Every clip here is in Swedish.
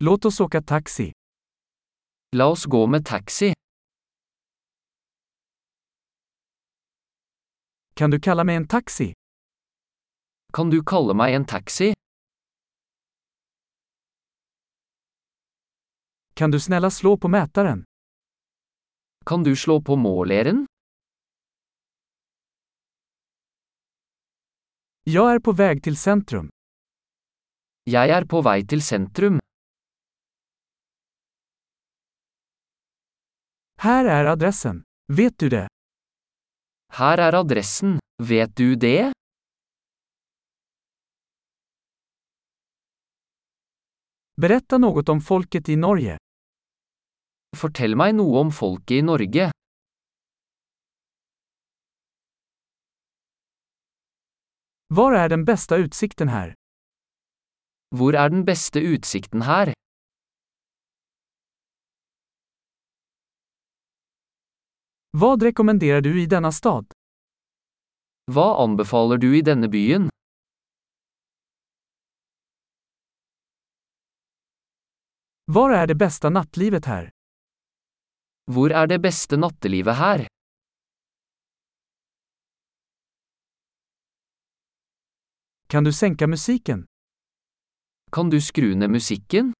Låt oss åka taxi. La oss gå med taxi. Kan du kalla mig en taxi? Kan du kalle meg en taxi? Kan du snälla slå på mätaren? Kan du slå på måleren? Jag är på väg till centrum. Jeg er på vei til sentrum. Här är adressen. Vet du det? Her er adressen, vet du det? Berätta något om folket i Norge. Fortell meg noe om folket i Norge. Var är den bästa utsikten här? Hvor er den beste utsikten her? Vad rekommenderar du i denna stad? Hva anbefaler du i denne byen? Var är det bästa nattlivet här? Hvor er det beste nattelivet her? Kan du sänka musiken? Kan du skru ned musikken?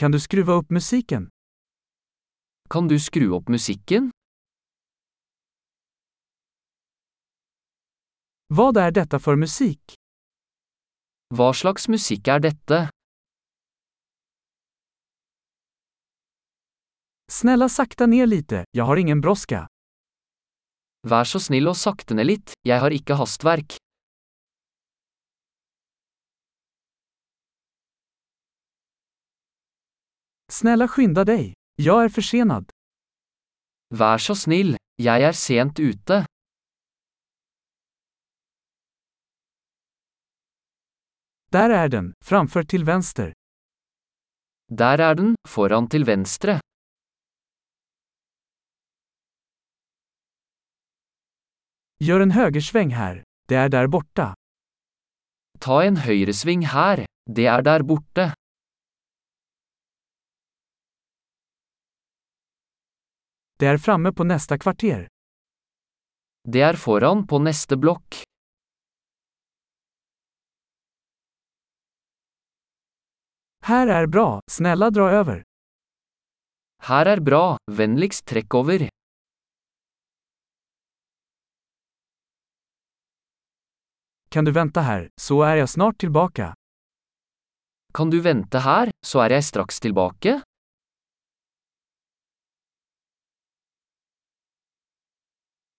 Kan du skruva upp musiken? Kan du skru opp musikken? Vad är detta för musik? Hva slags musikk er dette? Snälla sakta ner lite, jag har ingen brådska. Vær så snill og sakte ned litt, jeg har ikke hastverk. Snälla skynda dig. Jag är försenad. Vær så snill, jeg er sent ute. Där är den, framför till vänster. Der er den, foran til venstre. Gör en högersväng här. Det är där borta. Ta en høyresving her, det er der borte. Det är framme på nästa kvarter. Det er foran på neste blokk. Här är bra, snälla dra över. Her er bra, vennligst trekk over. Kan du vänta här, så är jag snart tillbaka. Kan du vente her, så er jeg straks tilbake?